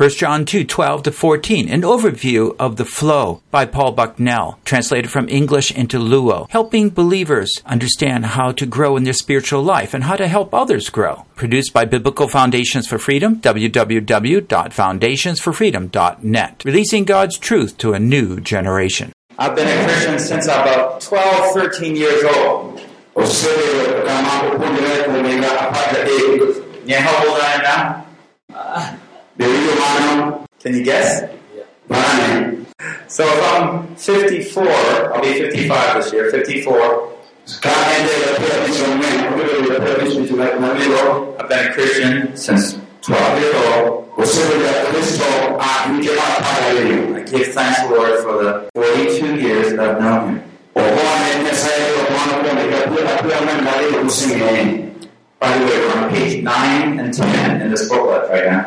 1 John 2, 12 to 14, an overview of the flow by Paul Bucknell, translated from English into Luo, helping believers understand how to grow in their spiritual life and how to help others grow. Produced by Biblical Foundations for Freedom, www.foundationsforfreedom.net, releasing God's truth to a new generation. I've been a Christian since about 12, 13 years old. Oh, yeah, uh, how old I am now? Can you guess? So if I'm 54, I'll be 55 this year, 54. I've been a Christian since 12 years old. Ah, I give thanks, Lord, for the 42 years that I've known Him. By the way, we're on page 9 and 10 in this booklet right now.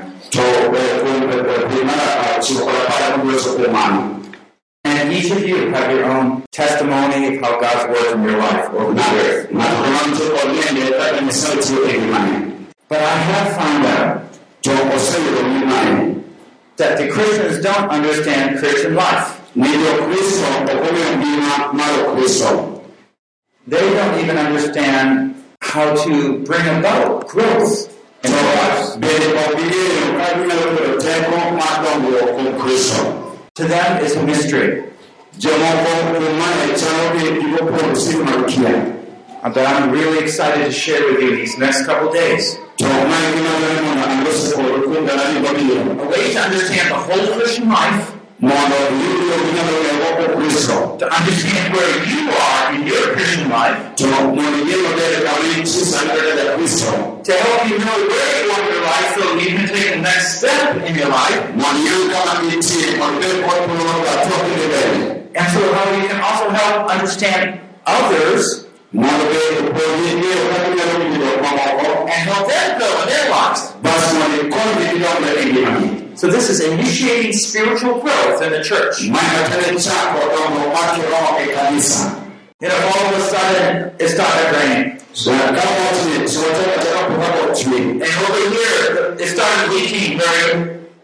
And each of you have your own testimony of how God's worked in your life over the years. But I have found out that the Christians don't understand Christian life. They don't even understand how to bring about growth in our lives. To them, it's a mystery. But I'm really excited to share with you these next couple days a way to understand the whole Christian life, to understand where you are in your Christian life, to help you know where you are in your life so you can take the next step in your life, and so how you can also help understand others. And help them grow in their lives. So this is initiating spiritual growth in the church. And know, all of a sudden, it started raining. And over here, it started leaking very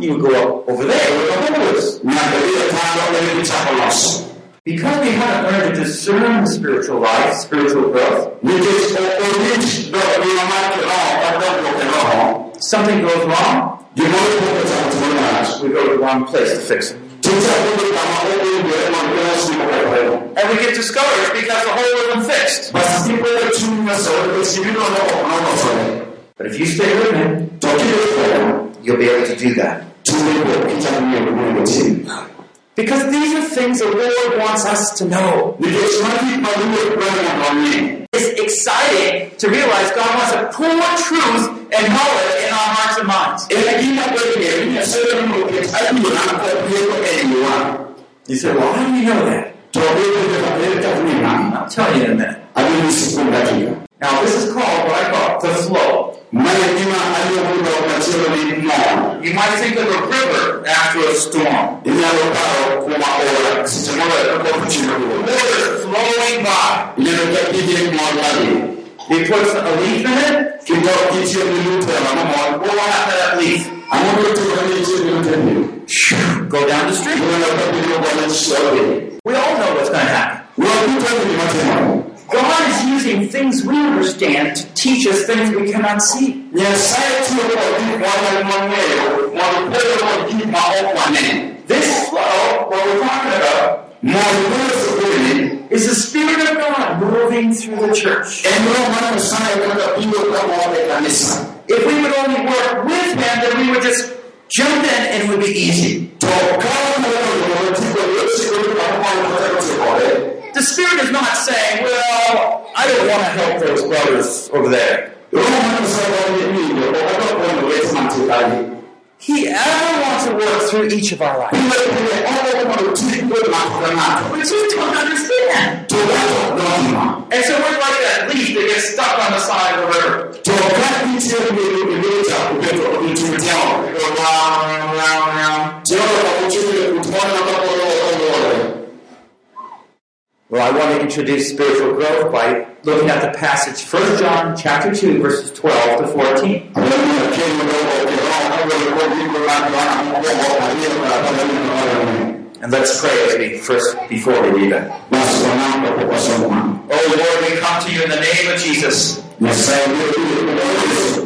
You would go up over there where the hole is. Because we haven't learned to discern the spiritual life, spiritual growth, something goes wrong, we go to the wrong place to fix it. And we get discouraged because the hole isn't fixed. But if you stay with me, don't do this me, you'll be able to do that. Because these are things the Lord wants us to know. It's exciting to realize God wants to pour truth and knowledge in our hearts and minds. You say, well, how do you know that? I'll tell you in a minute. Now, this is called what I call the flow. You might think of a river after a storm. Water flowing by. He puts a leaf in it. What will happen to that leaf? I want to go down the street. We all know what's going to happen. God is using things we understand to teach us things we cannot see. This flow, what we're talking about, is the Spirit of God moving through the church. If we would only work with Him, then we would just jump in and it would be easy. The Spirit is not saying, well, I don't want to help those brothers over there. He ever wants to work through each of our lives. We just don't understand. And so we're like that leaf that gets stuck on the side of the river. Kupeto kutumitiao. Round, round. Well, I want to introduce spiritual growth by looking at the passage 1 John chapter 2 verses 12 to 14. Abona kemo lobo kero abona ko biko na bana mo ko ariyo na abona And let's pray as we first before we read it. Nasoma ko kwa soma. Oh Lord, we come to you in the name of Jesus.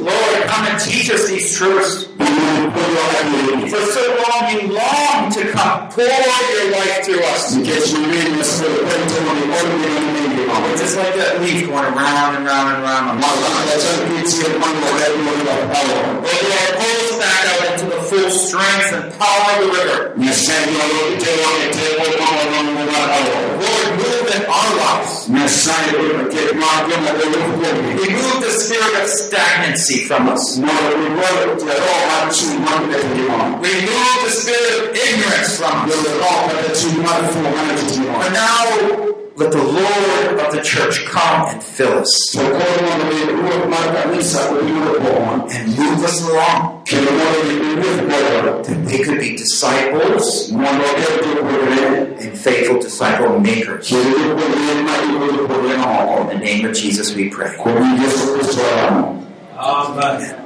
Lord, come and teach us these truths. For so long you long to come, pour your life through us. We're just like that leaf going around and round and round. Oh Lord, pull us back out into the full strength and power of the river. Lord, move in our. Remove the spirit of stagnancy from us. Remove the spirit of ignorance from us. And now, let the Lord of the church come and fill us and move us along. That we could be disciples and faithful disciple makers. In the name of Jesus we pray. Amen.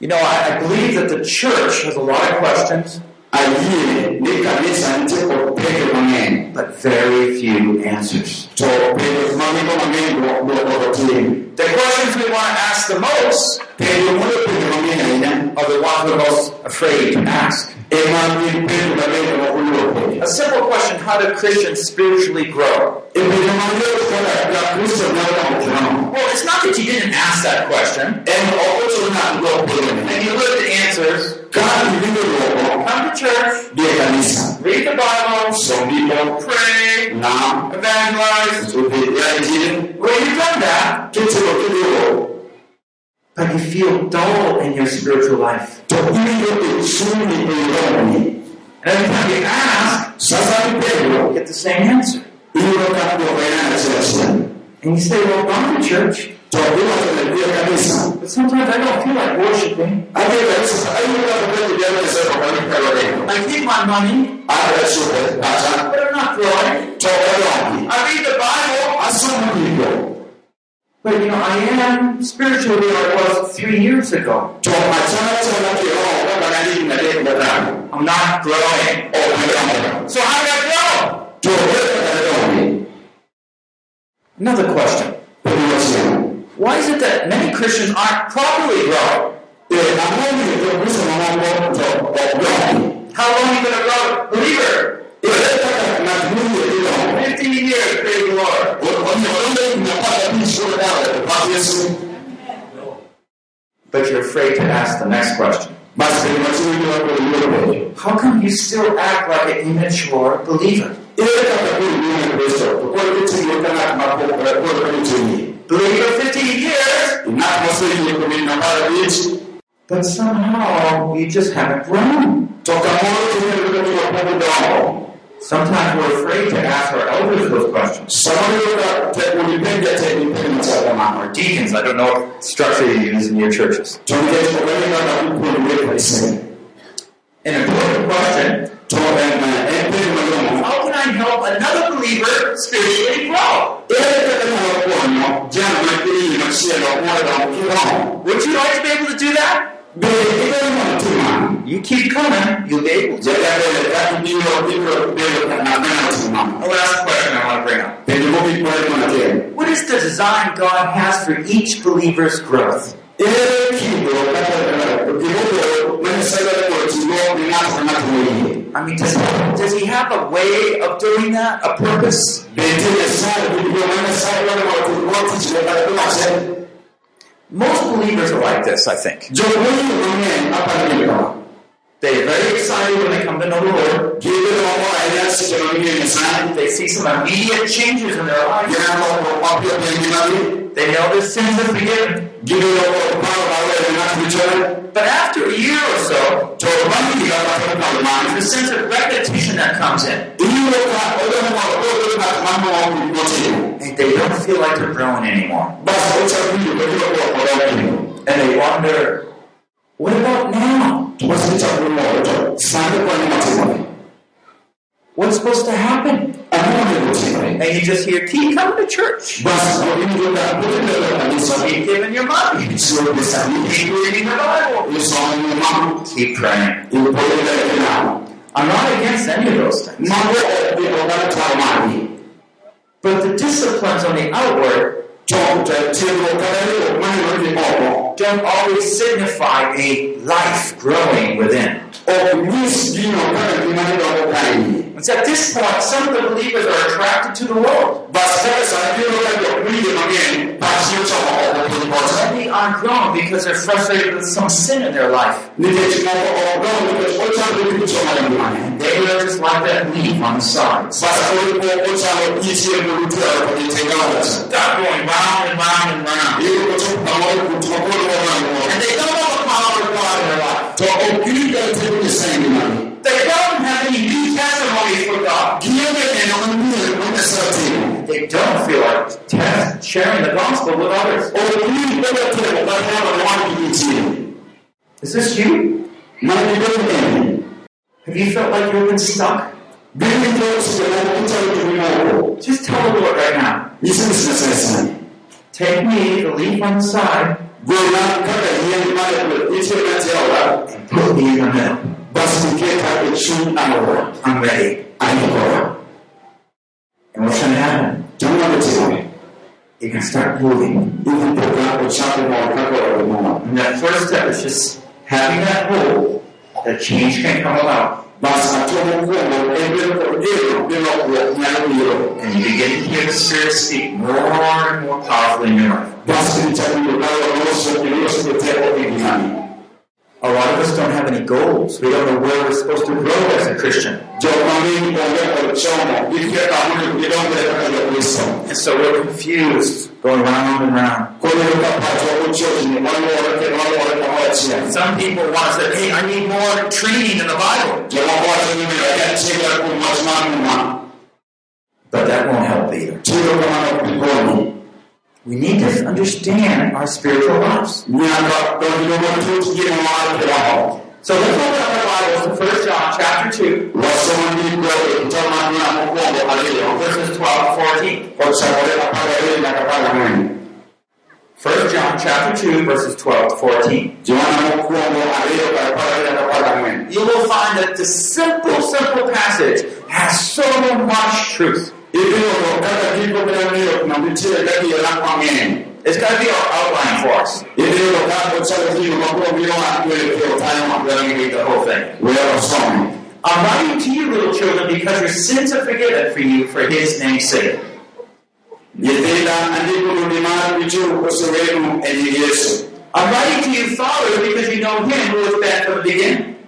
You know, I, I believe that the church has a lot of questions, Aliye ni kanisa nje kopeke mang'eny but very few answers. to penjo mamiko mang'eny duoko The questions we want to ask the most penjo mondo penjo mang'eny are the ones we're most afraid to ask. ema gin penjo mang'eny ma oluoro penjo A simple question, how do Christians spiritually grow? Penjo mang'eny kaka jakristo nyalo gamo kiromo Well, it's not that you didn't ask that question. en ok ochuno ng'ato duok penjo And you look at the answers, ka iwinjo duoko come to church, dhi kanisa read the Bible, som people pray, nam evangelize. odhi ya injili Well, you've done that, kitimo kiduogo but you feel dull in your spiritual life. to iwinjo chunyi romoni And every time you ask, sasa ipenjo you. get the same answer. Iyudo ka duoko en achiel achiel And you say, well, I'm in church, to iwacho ne dhi kanisa but sometimes I don't feel like worshiping. adhi kanisa ayudo ka penjo jalo sero kani kalore I give my money, adwa chiwo pacha but I'm not growing. I read the Bible, but you know, I am spiritually where I was three years ago. to achana chana kiroho kaka ne higni adek modamo I'm not growing. adongo So how do I grow? Another question. Why is it that many Christians aren't properly dongi How long are you going to grow? Believer, ere kaka ng'at moyie dhi dongo 15 years, praise the Lord. But you're afraid to ask the next question. How come you still act like an immature believer? Itimie Believer 15 years, but somehow you just haven't grown. Sometimes we're afraid to ask our elders those questions. Or deacons, I don't know what structure you use in your churches. An important question. How can I help another believer spiritually grow? Would you like to be able to do that? You keep coming, you'll be able to. The last question I want to bring up. What is the design God has for each believer's growth? I mean, does, does he have a way of doing that, a purpose? Most believers are like this, I think. kama They're very excited when they come to know the Lord. They see some immediate changes in their e ngimagi They know their sins are forgiven. Gibedo paro mar weyo ng'ato richoe But after a year or so, to bang' higa kata mokalo mano there's a sense of repetition that comes in. iyudo ka chino and they don't feel like they're growing anymore. basi uchaguliwe katika kuokolewa kino And they wonder, what about now? basi uchaguliwe to sande kwa ni matimo What's supposed to happen? And you just hear, keep coming to church. basi ndio ndio Keep giving your money. Keep reading the Bible. Keep praying. I'm not against any of those things. mambo ndio kana tamani But the disciplines on the outward chote tendo kadhalika maneno ni opo don't always signify a life growing within. Gino kana kimaneno okaini It's at this point some of the believers are attracted to the world. basi sasa ndio ndio kuije mageni basi uchawa okulipote But they aren't growing because they're frustrated with some sin in their life. nitechimoko ogono because ochawa kuchoma ndani They are just like that leaf on the sides. basi ulipo ochawa ichie mulutu ya kujitengaza Stop going round and round and round. ili kutoka pamoja kutokolo wa And they don't have the power of God in their life. They don't have any new testimonies for God. kiyoge neno mwenye mwenye satini They don't feel like sharing the gospel with others. okiliga tendo kadhalika wani kichini Is this you? Have you felt like you've been stuck? Bibi ndio sio kuta ulimwengu. Just tell the Lord right now. Take me, the leaf on the side, Gona kada yeye mali kwa ichi na tiawa. and put me in the middle. Basi keka ichi anawa. I'm ready. Aiko. And what's going to happen? Do Tuna mtiwa. You can start moving. if Hivi kwa uchafu na wakati wa mama. And that first step is just having that hope that change can come about. And you begin to hear the Spirit speak more and more powerfully in your life. A lot of us don't have any goals. We don't know where we're supposed to grow as a Christian. Jomani kwa kwa chomo. Ikiwa kama ndio ndio kwa Kristo. And so we're confused, going round and round. Some people want to say, hey, I need more training in the Bible. But that won't help either. We need to understand our spiritual lives. So let's open up our Bibles to 1 John chapter 2, verses 12 to 14. 1 John chapter 2, verses 12 to 14. You will find that the simple, simple passage has so much truth. It's going to be our outline for us. Let me read the whole thing. I'm writing to you, little children, because your sins are forgiven for you for his name's sake. I'm writing to you, fathers, because you know him who has been from the beginning.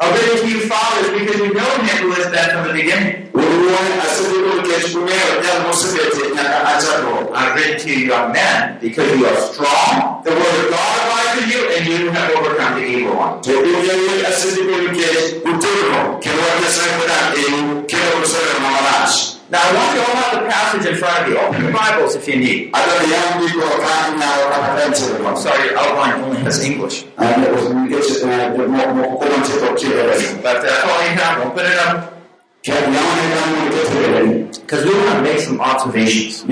you, to you fathers, because you know him has been from the beginning. I've written to you, young men, because you are strong. The word of God abides in you, and you have overcome the evil one. Now, I want you all to have the passage in front of you. Open your Bibles if you need. I'm not a translator. I'm sorry, your outline only has English. But that's all you have. Open it up. Because we want to make some observations.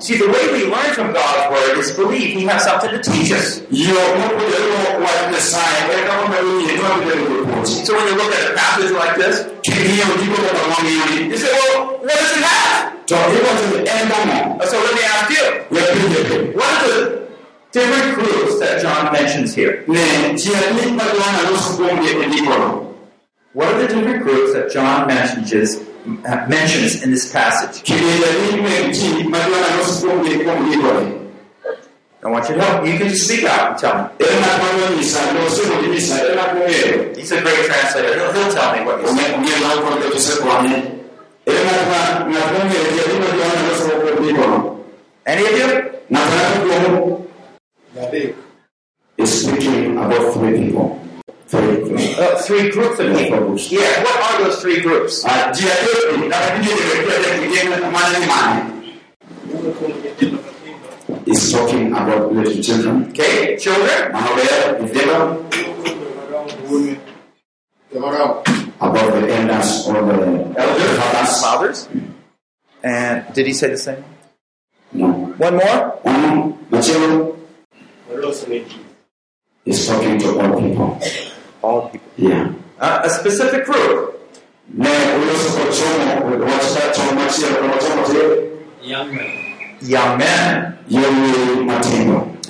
See, the way we learn from God's Word is believe He has something to teach us. So when you look at a passage like this, you say, well, what does it have? So uh, let me ask you, what are the different groups that John mentions here? What are the different groups that John mentions, mentions in this passage? I want you to help. You can just speak out and tell me. He's a great translator. He'll, he'll tell me what you say. Era ng'at ma ng'at mong'eyo ji abiro Johana loso kuom ndikono. Any of you? Three groups of people. Yeah, what are those three groups? Ah, ji adek kata ji adek ji adek mana ni mana? Is talking about little children. Okay, children. Manaber, Videla, about the elders or the elder fathers. Fathers. And did he say the same? No. One more? One, Machiro is talking to all people. All people. Yeah. Uh, a specific group. Young men. kwa chomo, wachita chomo machiro, kwa chomo machiro, Young men.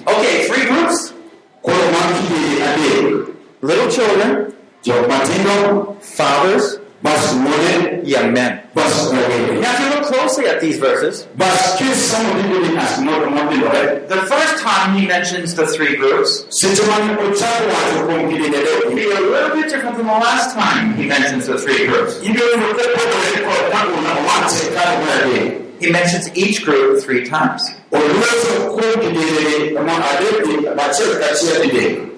Okay, three groups. Kolo makidi adek, Little children, jo matindo, fathers, bas mone, young men. bas ragere. Now, if you look closely at these verses, Bas kis some people ni as more matindo, right? the first time he mentions the three groups Seche mane ochako wacho kuom kidi adek, be a little bit different from the last time he mentions the three groups. ibiro yudo ka pogore kod kaka owache kar mar adek. He mentions each group three times. Oloso kuom kidi ma adek, achiel kachiel adek.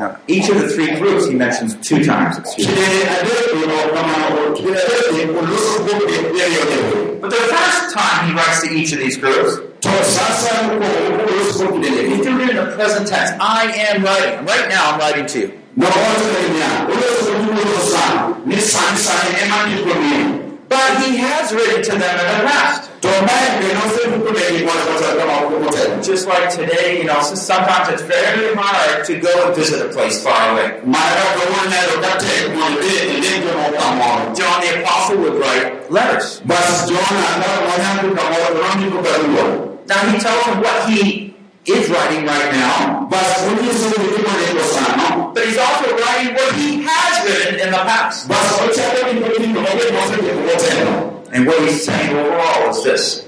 Now, each of the three groups he mentions two times. Excuse me. Kidi adek no kamano, kidi adek oloso kuom kidi adek. But the first time he writes to each of these groups, To sasa mokwongo oloso kuom kidi he's doing it in the present tense. I am writing. Right now, I'm writing to you. Nowacho niya, oloso kuom oloso sani, ni sani sani ema ndiko ni. But he has written to them in the past. To mae be nosendiko negi mondo kata kama ok motelo. Just like today, you know, sometimes it's very hard to go and visit a place far away. Mana kawuono nyalo ka tek mondo idhi ilimo no kamoro. John the Apostle would write letters. Bas Jona ka wanyalo kamoro to nondiko barua. Now he tells them what he is writing right now, Bas onyiso ni gima ndiko sano. but he's also writing what he has written in the past. And what he's saying overall is this.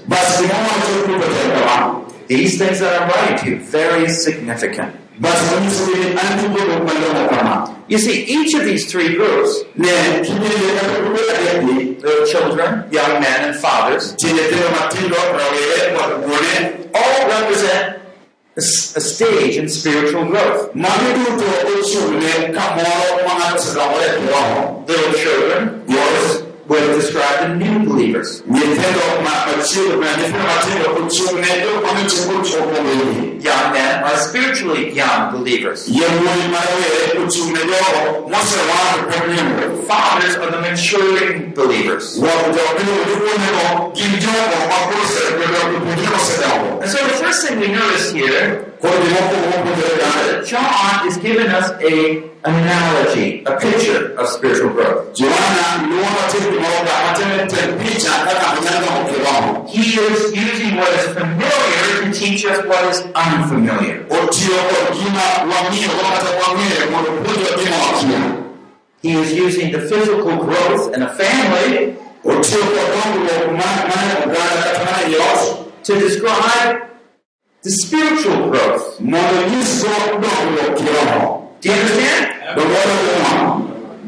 These things that I'm writing to you, very significant. You see, each of these three groups, the children, young men, and fathers, all represent a, stage in spiritual growth. Oh, e kiroho. Little children Would describe the new believers. Nyithindo ma machielo ma nyithindo matindo ochung'ne jok mane chiko chopo mbele. Young men are spiritually young believers. Yawuoyi ma rawere ochung'ne jogo mosewar pok nyuol. Fathers are the maturing believers. Wang jopiny wuonego gin jogo ma koro osebedo puonjre osedongo. And so the first thing we notice here, Koro gimokwongo mopuonjore kare, that John is giving us a analogy, a picture of spiritual growth. Johana luongo tim gimoro ka matene tek picha kaka onyalo dongo kiroho. He is using what is familiar to teach us what is unfamiliar. Otiyo kod gima wang'iyogo kata wang'eyo mondo opuonjwa gima wakia. He is using the physical growth in a family Otiyo kod dongruok ma- mane oganda kata mane ei ot to describe the spiritual growth. mondo onyisgo dongruok kiroho. Do you understand?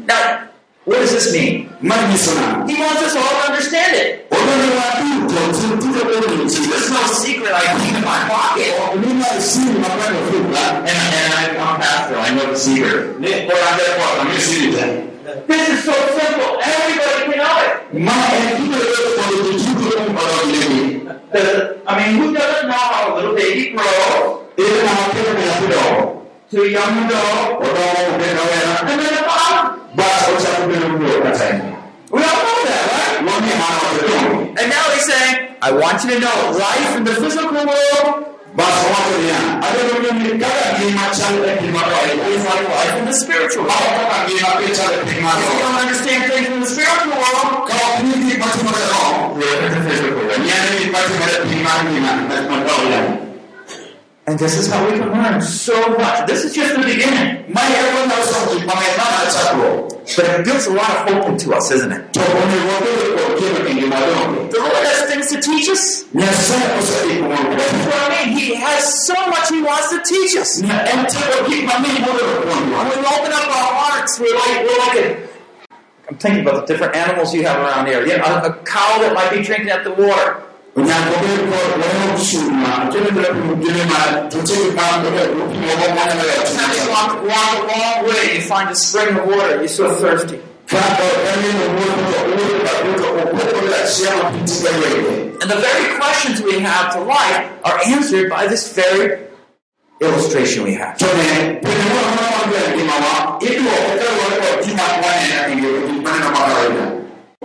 Now, what does this mean? Ma nyiso nang'o? He wants us all to understand it. Odonjowa duto ti- duto bedo gi chir. There's no secret I keep in my pocket. Nima siri mapendo fuga. And, and I, I'm pastor, I know the secret. Ne orande kwa kami siri te. This is so simple. Everybody can know it. Ma en duto kod ji duto odonjne The- I mean, who doesn't know how a little baby grows Ere ma kelo ne nyathi dongo. to a young adult Odongo obedo rawera. and then We all know that, right? And now he's saying, I want you to know life in the physical world e is like life in the spiritual world. e If you don't understand things in the spiritual world, e live in the physical world. And this is how we can learn so much. This is just the beginning. Ma ero nyalo somo gik mang'eny mana chakruok. But it builds a lot of hope into us, isn't it? To onego wabed kod keno ngima dongo. The Lord has things to teach us. Nyasaye osediko mondo That's I mean. He has so much He wants to teach us. Ne en tego gik mang'eny mondo. When we open up our hearts, we're like, we're like a I'm thinking about the different animals you have around here. Yeah, a, a cow that might be drinking at the water. Now you walk, a long way, find a spring of water, you're so thirsty. And the very questions we have to life are answered by this very illustration we have.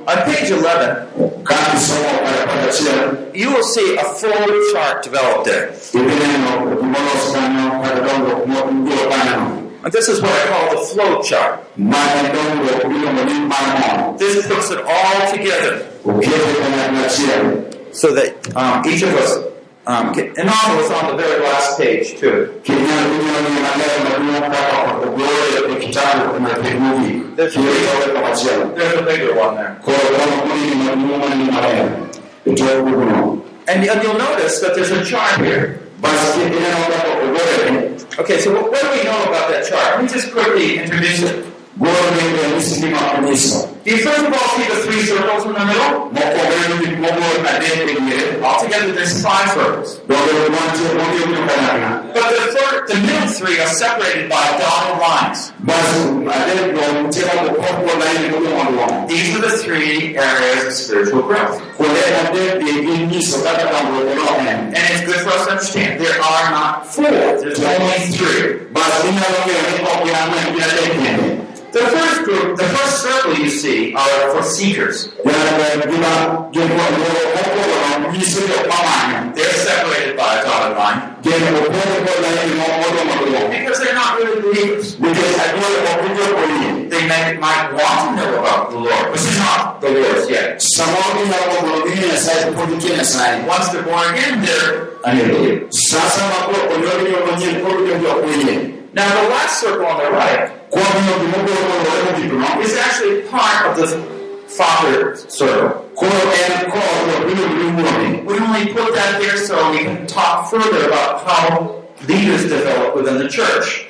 On page 11, k'a ti sɔn o kala kala tiɲɛ. you will see a full chart developed there. i bɛ ne nɔ o kuma dɔ sɔrɔ nɔ ka dɔn dɔ kuma n b'o ba nɔ. And this is what I call the flow chart. maa nɛ dɔn dɔ o bi nɔ ni maa nɔ. This puts it all together o kɛ o kana na tiɲɛ. so that um, each of us um, and also it's on the very last page too. Kenya dunia ni malaya madunia kama ogoro ya kitabu na penuvi. There's a, Kile kwa machela. there's a bigger one there. Kwa kama kuni ni madunia ni malaya. Ito kuno. And, you'll notice that there's a chart here. Basi kile na kwa ogoro Okay, so what, what do we know about that chart? Let me just quickly introduce it. Goro ni kwa nisiki makanisa. Do you first of all see the three circles in the middle? Moko wenu ni mogo na dete nye. Altogether, there's five circles. But the third, the middle three are separated by dotted lines. Basi ade ndo mtema mkoko na ili mwanche mwanche. These are the three areas of spiritual growth. Kule na dete ni niso kata kama mwanche And it's good for us to understand there are not four, there's only three. The first group, the first circle you see are for seekers. They're separated by a dotted line because they're not really believers. They may, might want to know about the Lord, which is not the Lord's yet. Once they're born again, they're a new believer. Now, the last circle on the right is actually part of the father circle. We only put that there so we can talk further about how leaders develop within the church.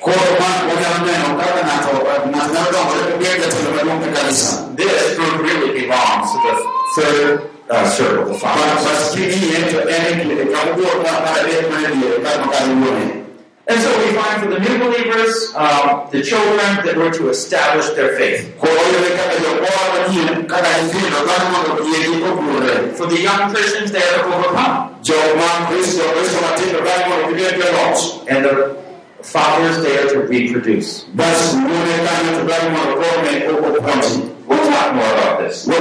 This group really belongs to the third uh, circle, the father. And so we find for the new believers, um, the children, that we're to establish their faith. For the young Christians, they are to overcome. And the fathers, they are to reproduce. We'll talk more about this. But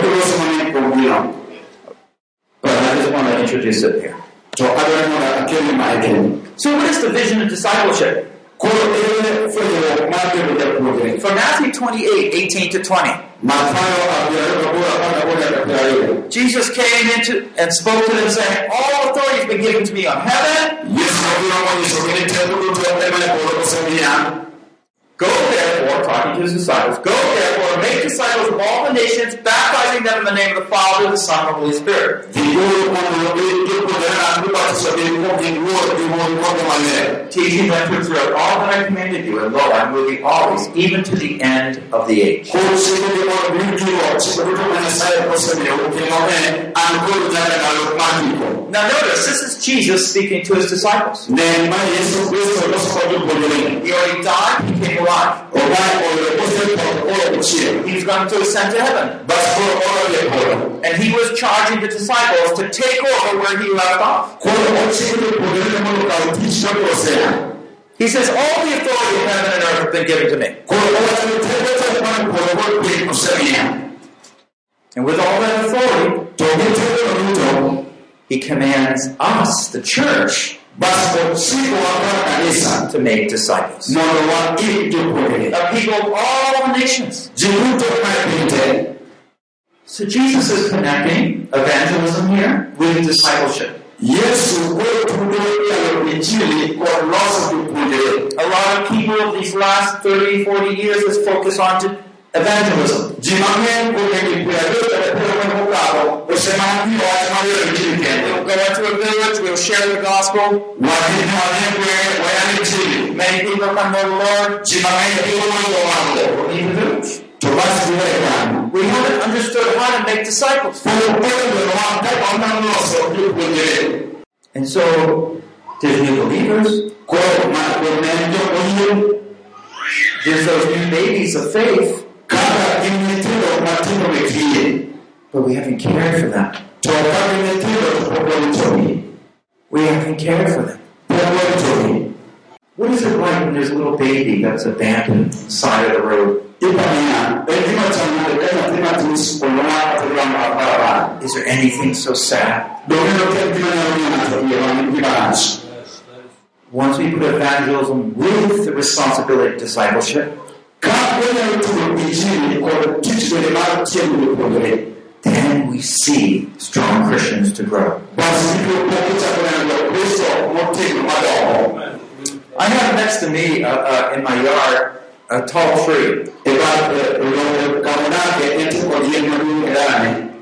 I just want to introduce it here. So I don't want to adamuna akeli maekeni So what is the vision of discipleship? kulo ile fenye mate ya kuongea From Matthew 28, 18 to 20. mathayo abiyarika bora pana bora katika ile Jesus came into and spoke to them saying, All authority has been given to me on heaven. Go therefore, talking to his disciples, go therefore and make disciples of all the nations, baptizing them in the name of the Father, the Son, and the Holy Spirit. Teaching them to observe all that I commanded you, and lo, I'm with you always, even to the end of the age. kusikili kwa bingu wa sikili kwa nasaya kwa semia ukimome ankuru jana na lukmaniko Now notice, this is Jesus speaking to his disciples. nema yesu kristo losko jubulini He already died, he came alive. Obai olekoste kwa kwa kuchie He was going to ascend to heaven. basi kwa kwa lekola And he was charging the disciples to take over where he left off. kwa kuchikili kudelele mwana kwa utichi kwa sea He says, All the authority of heaven and earth have been given to me. And with all that authority, togete kwa mtu he commands us, the church, basi siku wa kanisa to make disciples. mono wa ili people of all nations. jibuto kwa So Jesus is connecting evangelism here with discipleship. Yesu ndio injili kwa losa kupundele. A lot of people of these last 30, 40 years has focused on to evangelism. Jimame kwenye kuyaleta kwa kwa mkao, usema ndio watu injili We'll tena. go into a village, we'll share the gospel. Wajini wanekwe wayani injili. Many people come to the Lord. Jimame ndio mwanzo wangu. We'll leave the village. tobasiweekana We haven't understood how to make disciples. okwengera wakabona mnoso by'okugere And so, there's new believers, ko makomendo oyo there's those new babies of faith, but we haven't cared for tupogolitomi We haven't cared for them. What is it like when there's a little baby that's abandoned side of the road? Is there anything so sad? Once we put evangelism with the responsibility of discipleship, kakwenya lutulo injili ko tukibelema kyemulukogere then we see strong Christians to grow. I have next to me uh, uh, in my yard a tall tree.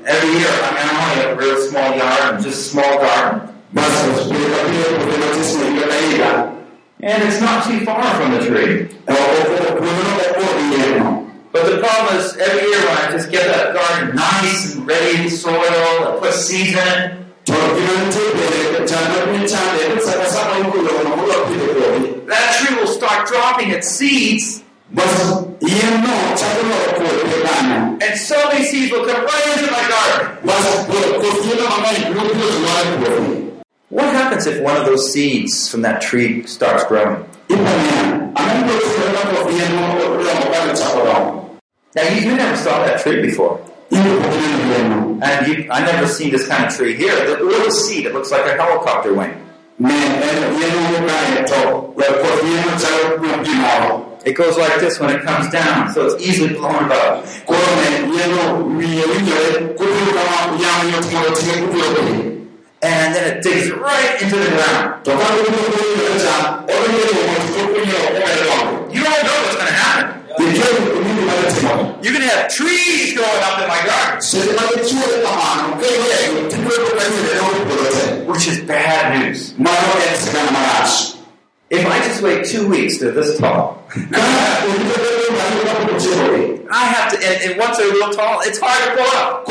Every year, I mean, I only have a real small yard, just a small garden, and it's not too far from the tree. But the problem is, every year when I just get that garden nice and ready to soil and put seeds in it, that tree will start dropping its seeds, and so many seeds will come right into my garden. What happens if one of those seeds from that tree starts growing? Now, you, you never saw that tree before. And you, I never seen this kind of tree here. The little seed, it looks like a helicopter wing. It goes like this when it comes down, so it's easily blown about. And then it digs right into the ground. You don't know what's going to happen. You're going to have trees growing up in my garden, which is bad news. If I just wait two weeks, they're this tall. I have to, and, and once they're real tall, it's hard to pull up.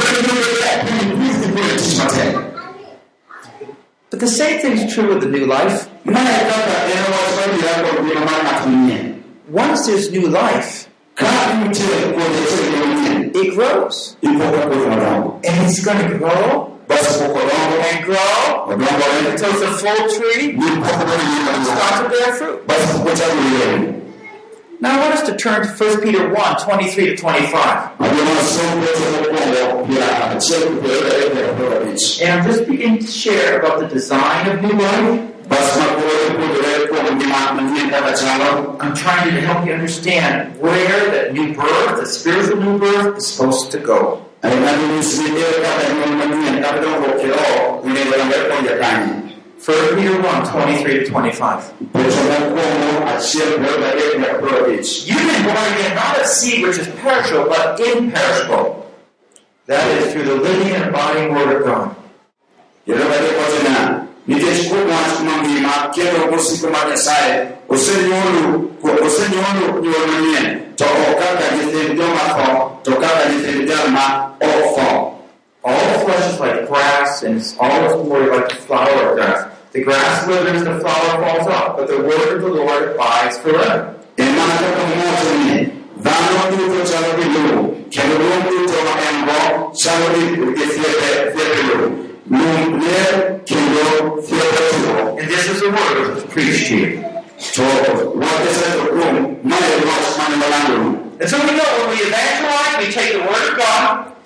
But the same thing is true with the new life. Once there's new life, it grows. And it's going to grow. And grow. Until it's a full tree. And start to bear fruit. Now I want us to turn to 1 Peter 1, 23 to 25. And I'm just beginning to share about the design of new life. I'm trying to help you understand where that new birth, the spiritual new birth, is supposed to go. First Peter 1, 23 to 25. You've been born again, not of seed which is perishable, but imperishable. That is through the living and abiding word of God. All flesh is like grass, and it's all its glory like the flower of grass. The grass withers, the flower falls off, but the word of the Lord abides forever. And this is the word preached to you. And so we know when we evangelize, we take the word of God,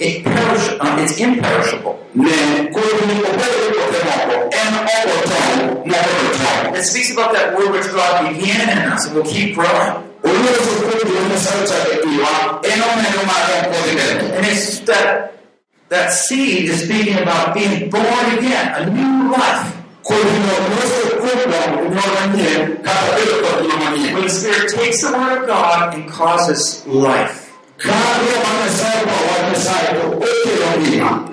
it perish, um, it's imperishable. It speaks about that word which God began in us and will keep growing. And it's that that seed is speaking about being born again, a new life. When the Spirit takes the Word of God and causes life.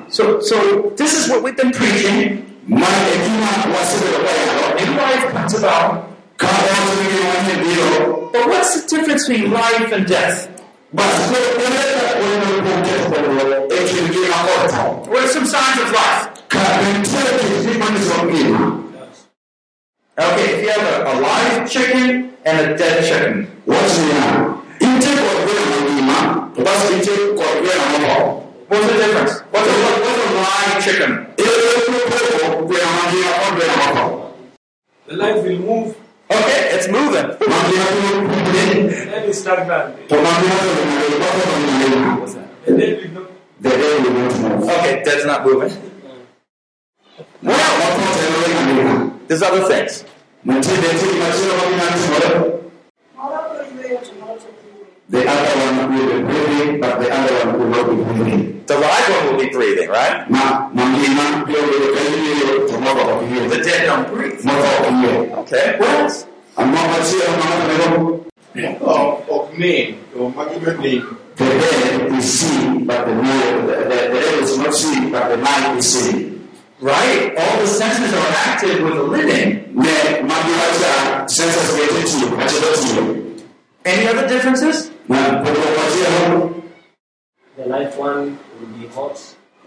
So, so this is what we've been preaching. mwana ekima wasebera kwayalo New life comes about. kandi wasobigirwanye ebiro But what's the difference between life and death? basi oleka olina okwogerako ekintu kirimakota What are some signs of life? kandi nteeke zimanyisa omulima Okay, if you have a, a live chicken and a dead chicken, wakirina inteko ogwera omulima tubasi inteko ogwera muko what's the difference? What's a, what's a live chicken? eyokuko gwera mangira ogwera muko The life will move Okay, it's moving. mangira kukumule and is stagnant. tomangira kukumule bakotomulima The dead will not. the day will not move Okay, dead's not moving. Well, There's other things. The other one will be breathing, but the other one will not be breathing. The live one will be breathing, right? Ma, mangina, pia will be tomorrow of you. The dead don't breathe. Tomorrow of you. Okay, what else? And what was here, Mama, Of, of name, or argument name. the dead is seen, but the night, the, the, the dead is not seen, but the night is seen. Right? All the senses are active with the living. Senses get it to you, but you don't you. Any other differences? Na, kwa kwa here, The life one will be hot,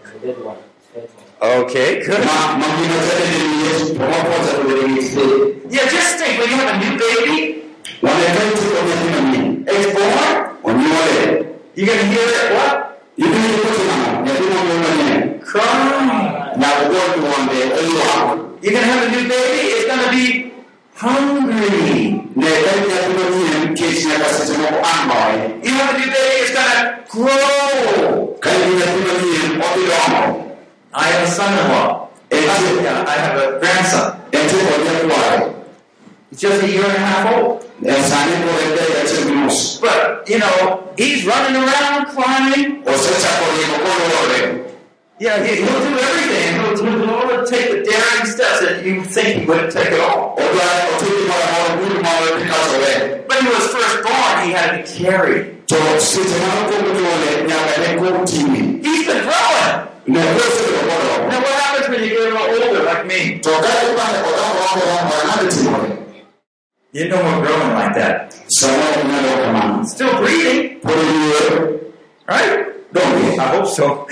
and the dead one is hot. Okay, good. ma, mangina, zete ni yesu, kwa kwa za kuwele Yeah, just think when you have a new baby, Wanahitaji kuonyesha nini? it's born, you're gonna hear it what? Hivi ni kitu na lazima muone. Crying. Na ugonjwa wa mbele You're gonna have a new baby, it's gonna be hungry. Ne kaji ya kunyole kesi ya kasete mo ambaye. You have a new baby, it's gonna grow. Kaji ya kunyole obidomo. I have a son-in-law. I have a grandson. eti kwa kwa. He's just a year and a half old. Esani kwa ende ya chimus. But, you know, he's running around, climbing. Osecha kwa ni mkono wale. Yeah, he, he'll do everything. He'll, he'll, he'll take the daring steps that you think he wouldn't take at all. When he was first born, he had to be carried. To sisi mwana kwa mwana nyaka ne kwa utimi. He's been growing. Ne kwa sisi kwa mwana. Now, what happens when you get a little older, like me? To kaji kwa mwana kwa mwana mwana timole. You know we're growing like that. Sama mwana kwa mwana. Still breathing, Por right? Donde? I hope so.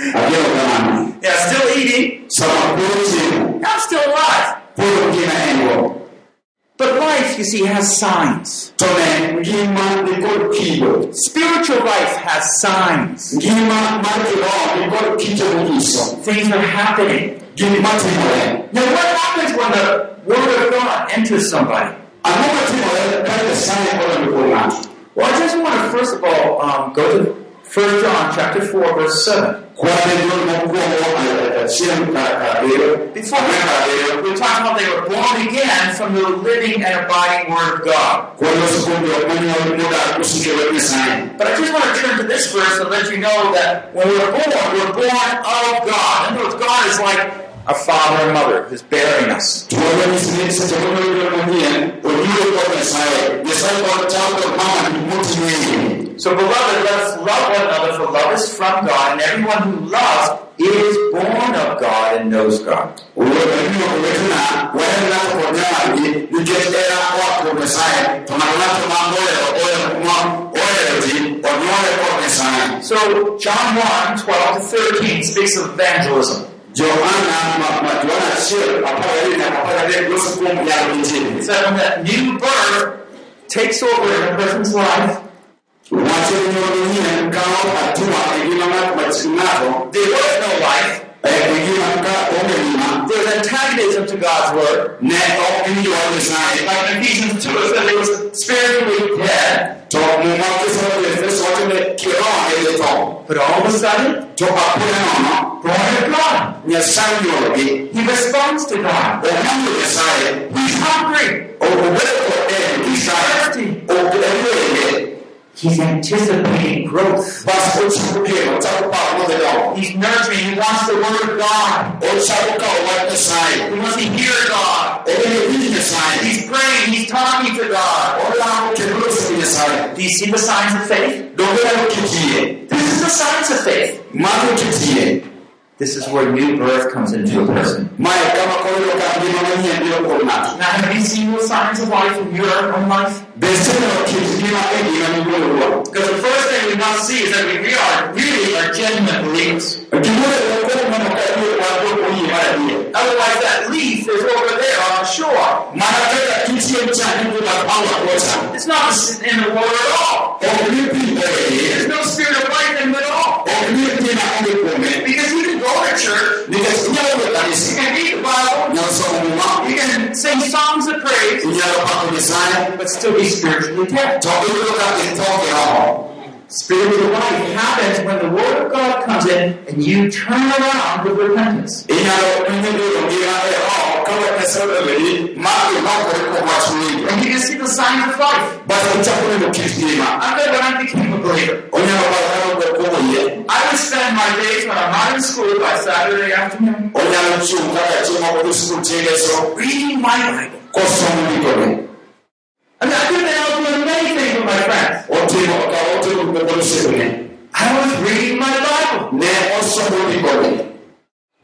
Yeah, still eating. I'm still alive. But life, you see, has signs. Spiritual life has signs. Things are happening. Now, what happens when the Word of God enters somebody? Well, I just want to first of all um, go to 1 John chapter 4, verse 7. Kwane duol mokwongo achiel abiriyo. Before Ang'wen abiriyo. we talked how they were born again from the living and abiding Word of God. But I just want to turn to this verse and let you know that when we're born, we're born of God. In other words, God is like a father and mother who's bearing us. So, beloved, let us love one another, for love is from God, and everyone who loves is born of God and knows God. So, John 1 12 to 13 speaks of evangelism. Johana ma ma Johana achiel apar gariyo nyaka apar gadek loso kuom yalo Injili. It said when that new birth takes over in a person's life, Wacho ni nyuol manyien atua e ngima ng'at mach there was no life. e ngima ka onge ngima There antagonism to God's word. Like in Ephesians 2, it said they was spiritually dead. E. But all of a sudden, of God. He responds to God. He's hungry. Nyasaye. Thirsty. He's anticipating growth. He's nurturing. He wants the Word of God. He wants to hear God. He's praying. He's talking to God. Do you see the signs of faith? This is the signs of faith. This is where new birth comes into a person. maye kamakolero kandima manyembiro konnatu Now, have you seen those signs of life in your own life? besiteno kitima edima Because the first thing we must see is that we really are, really are genuine believers. kibolero okwomamukaliyo wate okuyimalabiye Otherwise, that leaf is over there on the shore. manateka kikiye kyandikumakwawa kwosa It's not in the water at all. There's no spirit of life in it at all. Because can go to church, nikasinyawo you can read the Bible, you can sing songs of praise, but still be spiritually dead. Spiritual life happens when the Word of God comes in and you turn around with repentance. inyalo enyendolongira ero kawekesobeberi maki makoreko mwasuliyo And you can see the signs of life. basi okyakulendo kitima I bet when I became a believer, I would spend my days when I'm not in school by Saturday afternoon. Onyala kyuka kakima kulusukulu kyegeso reading my Bible. Mugole I mean, I could have been out doing many things with my friends. I was reading my Bible. ne osoma mugole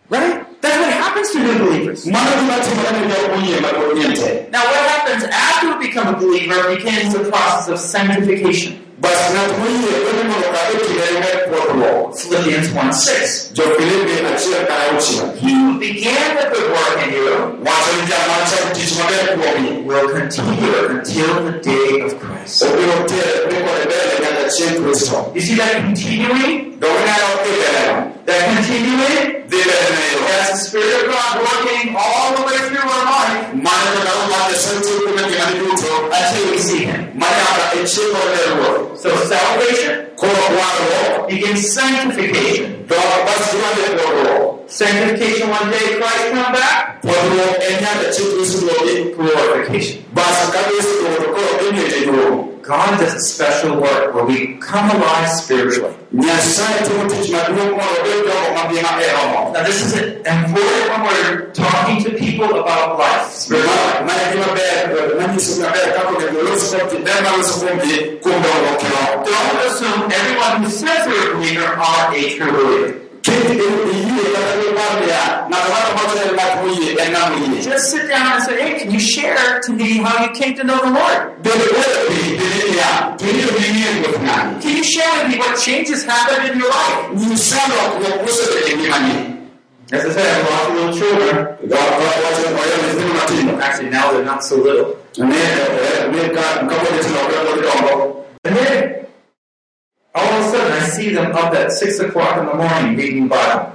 Right? That's what happens to new believers. mana tunatimalanebyokuyemba kunyente Now, what happens after we become a believer begins the process of sanctification. Basi natumuyiye ebimuloka ekirenga ekwotulo Philippians 1 6. gyofilipi akiyekayawukira He who began the good work in you wakyolikyamakyakutikimagerekuomi will continue until the day of Christ. obirotere bikoleberegana kyekristo You see that continuing? Iberero That continuing? That's the Spirit of God working all the way through our life until we see Him. So salvation begins sanctification. Sanctification one day Christ come back. Glorification. Basi kabisitotokolo enyetedwo God does a special work where we come alive spiritually. nyasaye tumutikimadiwokomolobedogomabima eromo Now this is important when we're talking to people about life. Spiritual life. Don't Don't assume everyone who says they're a believer are a true believer. Just sit down and say, hey, can you share to me how you came to know the Lord? Can you share with me what changes happened in your life? As I said, I have lots of little children. Actually, now they're not so little. And then we've got a couple of this colour. And then, all of a sudden, I see them up at 6 o'clock in the morning reading the Bible.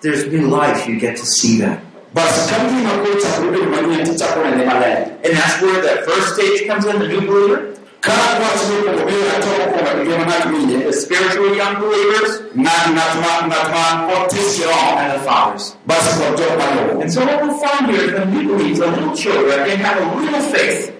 there's new life, you get to see that. And that's where that first stage comes in, the new believer. The spiritual young believers and the fathers. And so what we'll find here is the new believers, the little children, they have a little faith.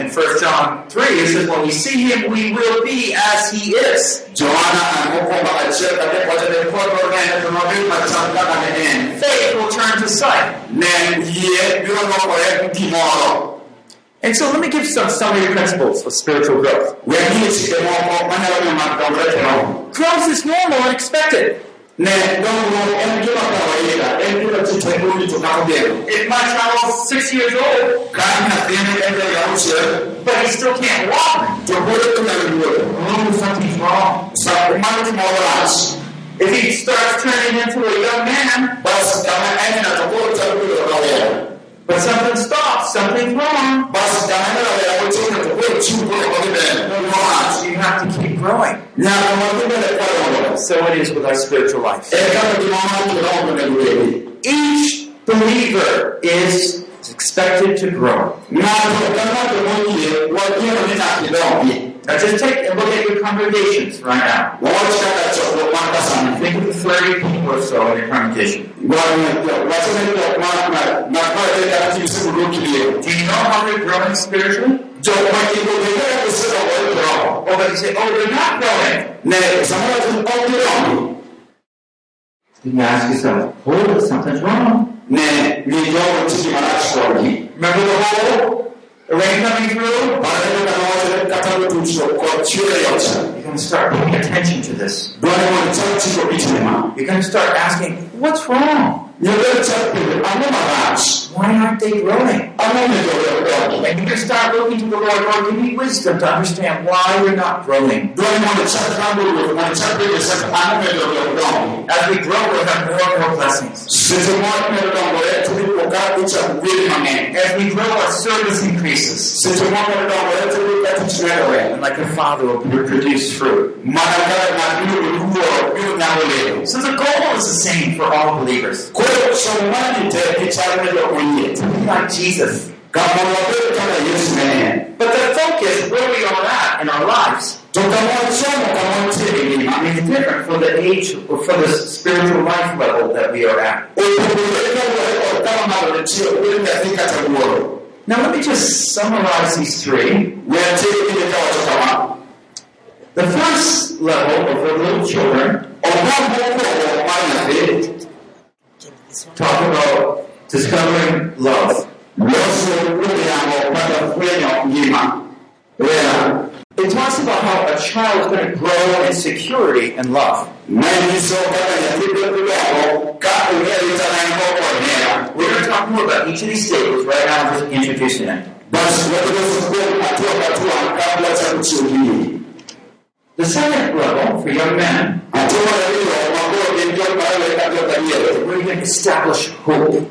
In 1 John 3, it says, when we see him, we will be as he is. Faith will turn to sight. And so let me give some summary principles of spiritual growth. Growth is normal and expected. Ne dongo en gima kawaida en gima chitendoni to kama gero If my child's six years old, ka nyathini en ja auchiel but he still can't walk, to pod onyalo wuotho oh, something's wrong. gimoro rach If he starts turning into a young man, bas kama en ng'ato koro chalo bedo rawera but something stops, something's wrong, bas kama en rawera mochung' to koro chiwo koro odhi mbele gimorach you have to keep growing. nyaka wadhi mbele karomo So it is with our spiritual life. en kaka gimoro kiromo onego bedi Each believer is expected to grow. Ng'ato ka ng'ato moyie wajiero ni nyaka idongi Now just take a look at your congregations right now. wawach kaka chokruok mar kasani Think of the 30 people or so in your congregation. wachone jok ma makore kata timsebudo kilie Do you know how they're growing spiritually? jok ma kiko bende gisedongore kiromo Or but you say, oh, they're not growing. You ask yourself, oh, something's wrong. ne ni jogo tiji marach kodgi Remember the? Rain coming through? You're going to start paying attention to this. You're going to start asking, what's wrong? Why aren't they growing? And you can start looking to the Lord, Lord, give me wisdom to understand why you're not growing. As we grow, we'll have more and more blessings. Seche moro medo dongore to ipo ka ichako gwedhi mang'eny As we grow, our service increases. seche moko dongore to ipo ka tich medore And like a father will produce fruit. mana kaka ng'at miluongo ni wuoro biro nyago olemo So the goal is the same for all believers. koro somo mani te gichal ne jok moyie To be like Jesus. kama wabed kaka yesu ne en But the focus, where we are at in our lives, ngima is different for the age or for the spiritual life level that we are at. Now let me just summarize these three. The first level of the little children talk about discovering love. It talks about how a child is going to grow in security and love. We're going to talk more about each of these stages right now, just introducing them. The second level for young men, we're going to establish hope.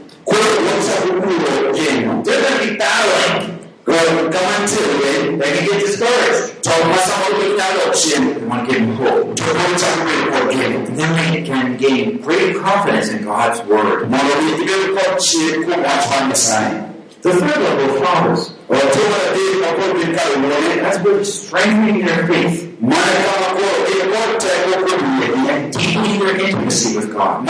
Kama nitiere They can get discouraged. to ma samoro bed nyalo chien We want to give them hope. to koro chako bedo kod geno And then they can gain great confidence in God's word. mondo mi gibed kod chir kuom wach mar nyasaye The third level of fathers, hatua mar adek makoro gin kar wuone that's where strengthening their faith. Mana kama koro gin kod teko kuom wuogi and deepening their intimacy with God.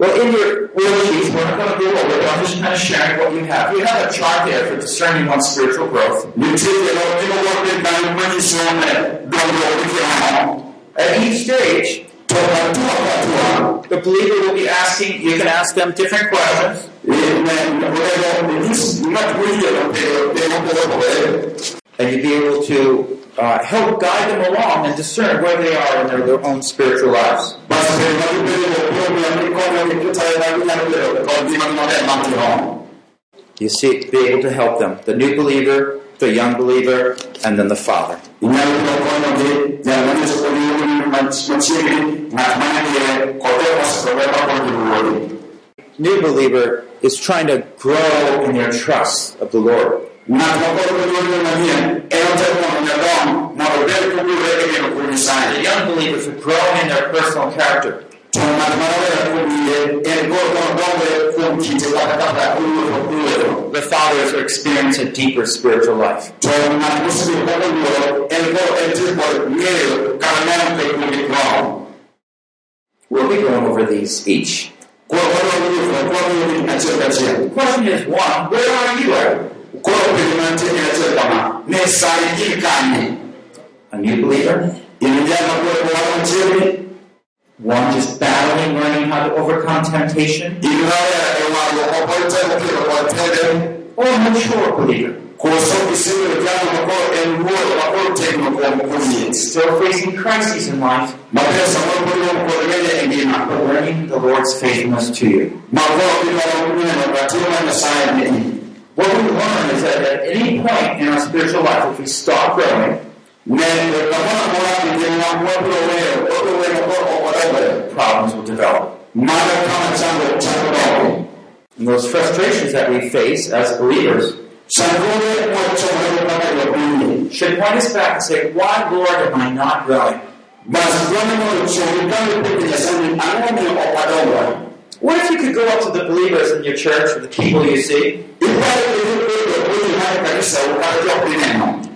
Makoro gibedo ni watut bende achiel kata bedo gi maber machiegni gi nyasaye Well, in your worksheets, we're not going to go over it. I'm just kind of sharing what you have. You have a chart there for discerning one's spiritual growth. nitie kendo gino moro gin kanyo manyiso ne dongruok gi kiromo At each stage, to hatua ka hatua the believer will be asking, you can ask them different questions. And you'll be able to uh, help guide them along and discern where they are in their, their own spiritual lives. You see, be able to help them. The new believer, the young believer, and then the father. New believer is trying to grow in their trust of the Lord. The young believers are growing in their personal character. The fathers are experiencing a deeper spiritual life. We'll be going over these each. The question is one, where are you at? A new believer? One just battling, learning how to overcome temptation? Or a mature believer? K'osooka essengero ly'amakolo ebibuulo bakolo teekinoka omukulye Still facing crises in life, mapeesa mulukuli omukolere engima but learning the Lord's faithfulness to you. What we learn is that at any point in our spiritual life, if we stop growing, then mwobuloweero problems will develop. And those frustrations that we face as believers should point us back and say, Why, Lord, am I not growing? What if you could go up to the believers in your church or the people you see,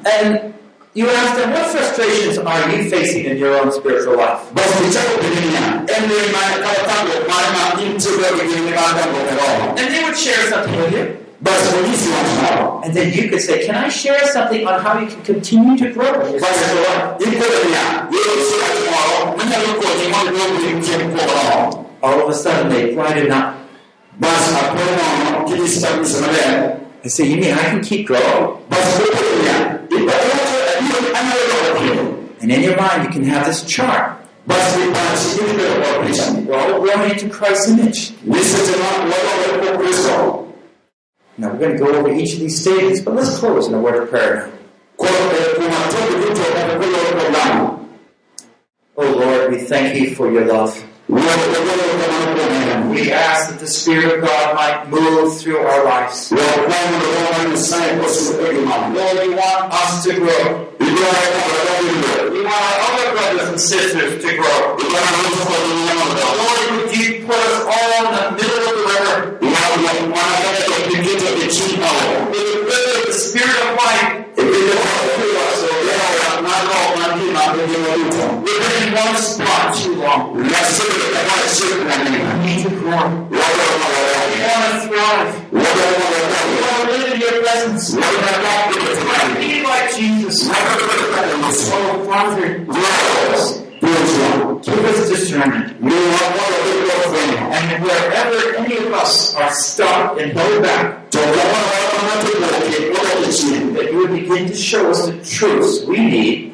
and you ask them, What frustrations are you facing in your own spiritual life? And they would share something with you. And then you could say, Can I share something on how you can continue to grow? In your spiritual life? All of a sudden, they brighten up and say, You mean I can keep growing? And in your mind, you can have this chart. We're all growing into Christ's image. Now, we're going to go over each of these stages, but let's close in a word of prayer now. Oh Lord, we thank you for your love. We ask that the Spirit of God might move through our lives. Lord, you want us to grow. We want our other brothers and sisters to grow. Lord, would you put us all in the middle of the river? With the river of the peace. We will pray the Spirit of life. One spot too long. We need to grow. We want to thrive. We want to live in your presence. Be like Jesus. Oh, Father, give us discernment. And wherever any of us are stuck and held back, that you would begin to show us the truths we need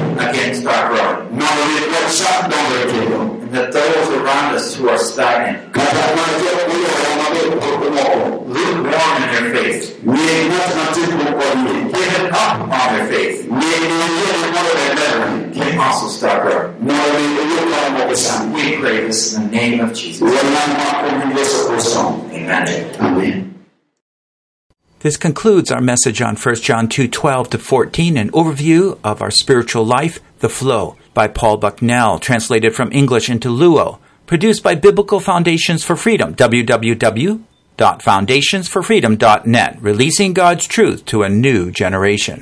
again start growing. And that those around us who are stagnant, lukewarm in their faith, given up on their faith, can also start growing. We will come with us. We pray this in the name of Jesus. Amen. Amen. This concludes our message on 1 John 2 12 to 14, an overview of our spiritual life, The Flow, by Paul Bucknell, translated from English into Luo, produced by Biblical Foundations for Freedom, www.foundationsforfreedom.net, releasing God's truth to a new generation.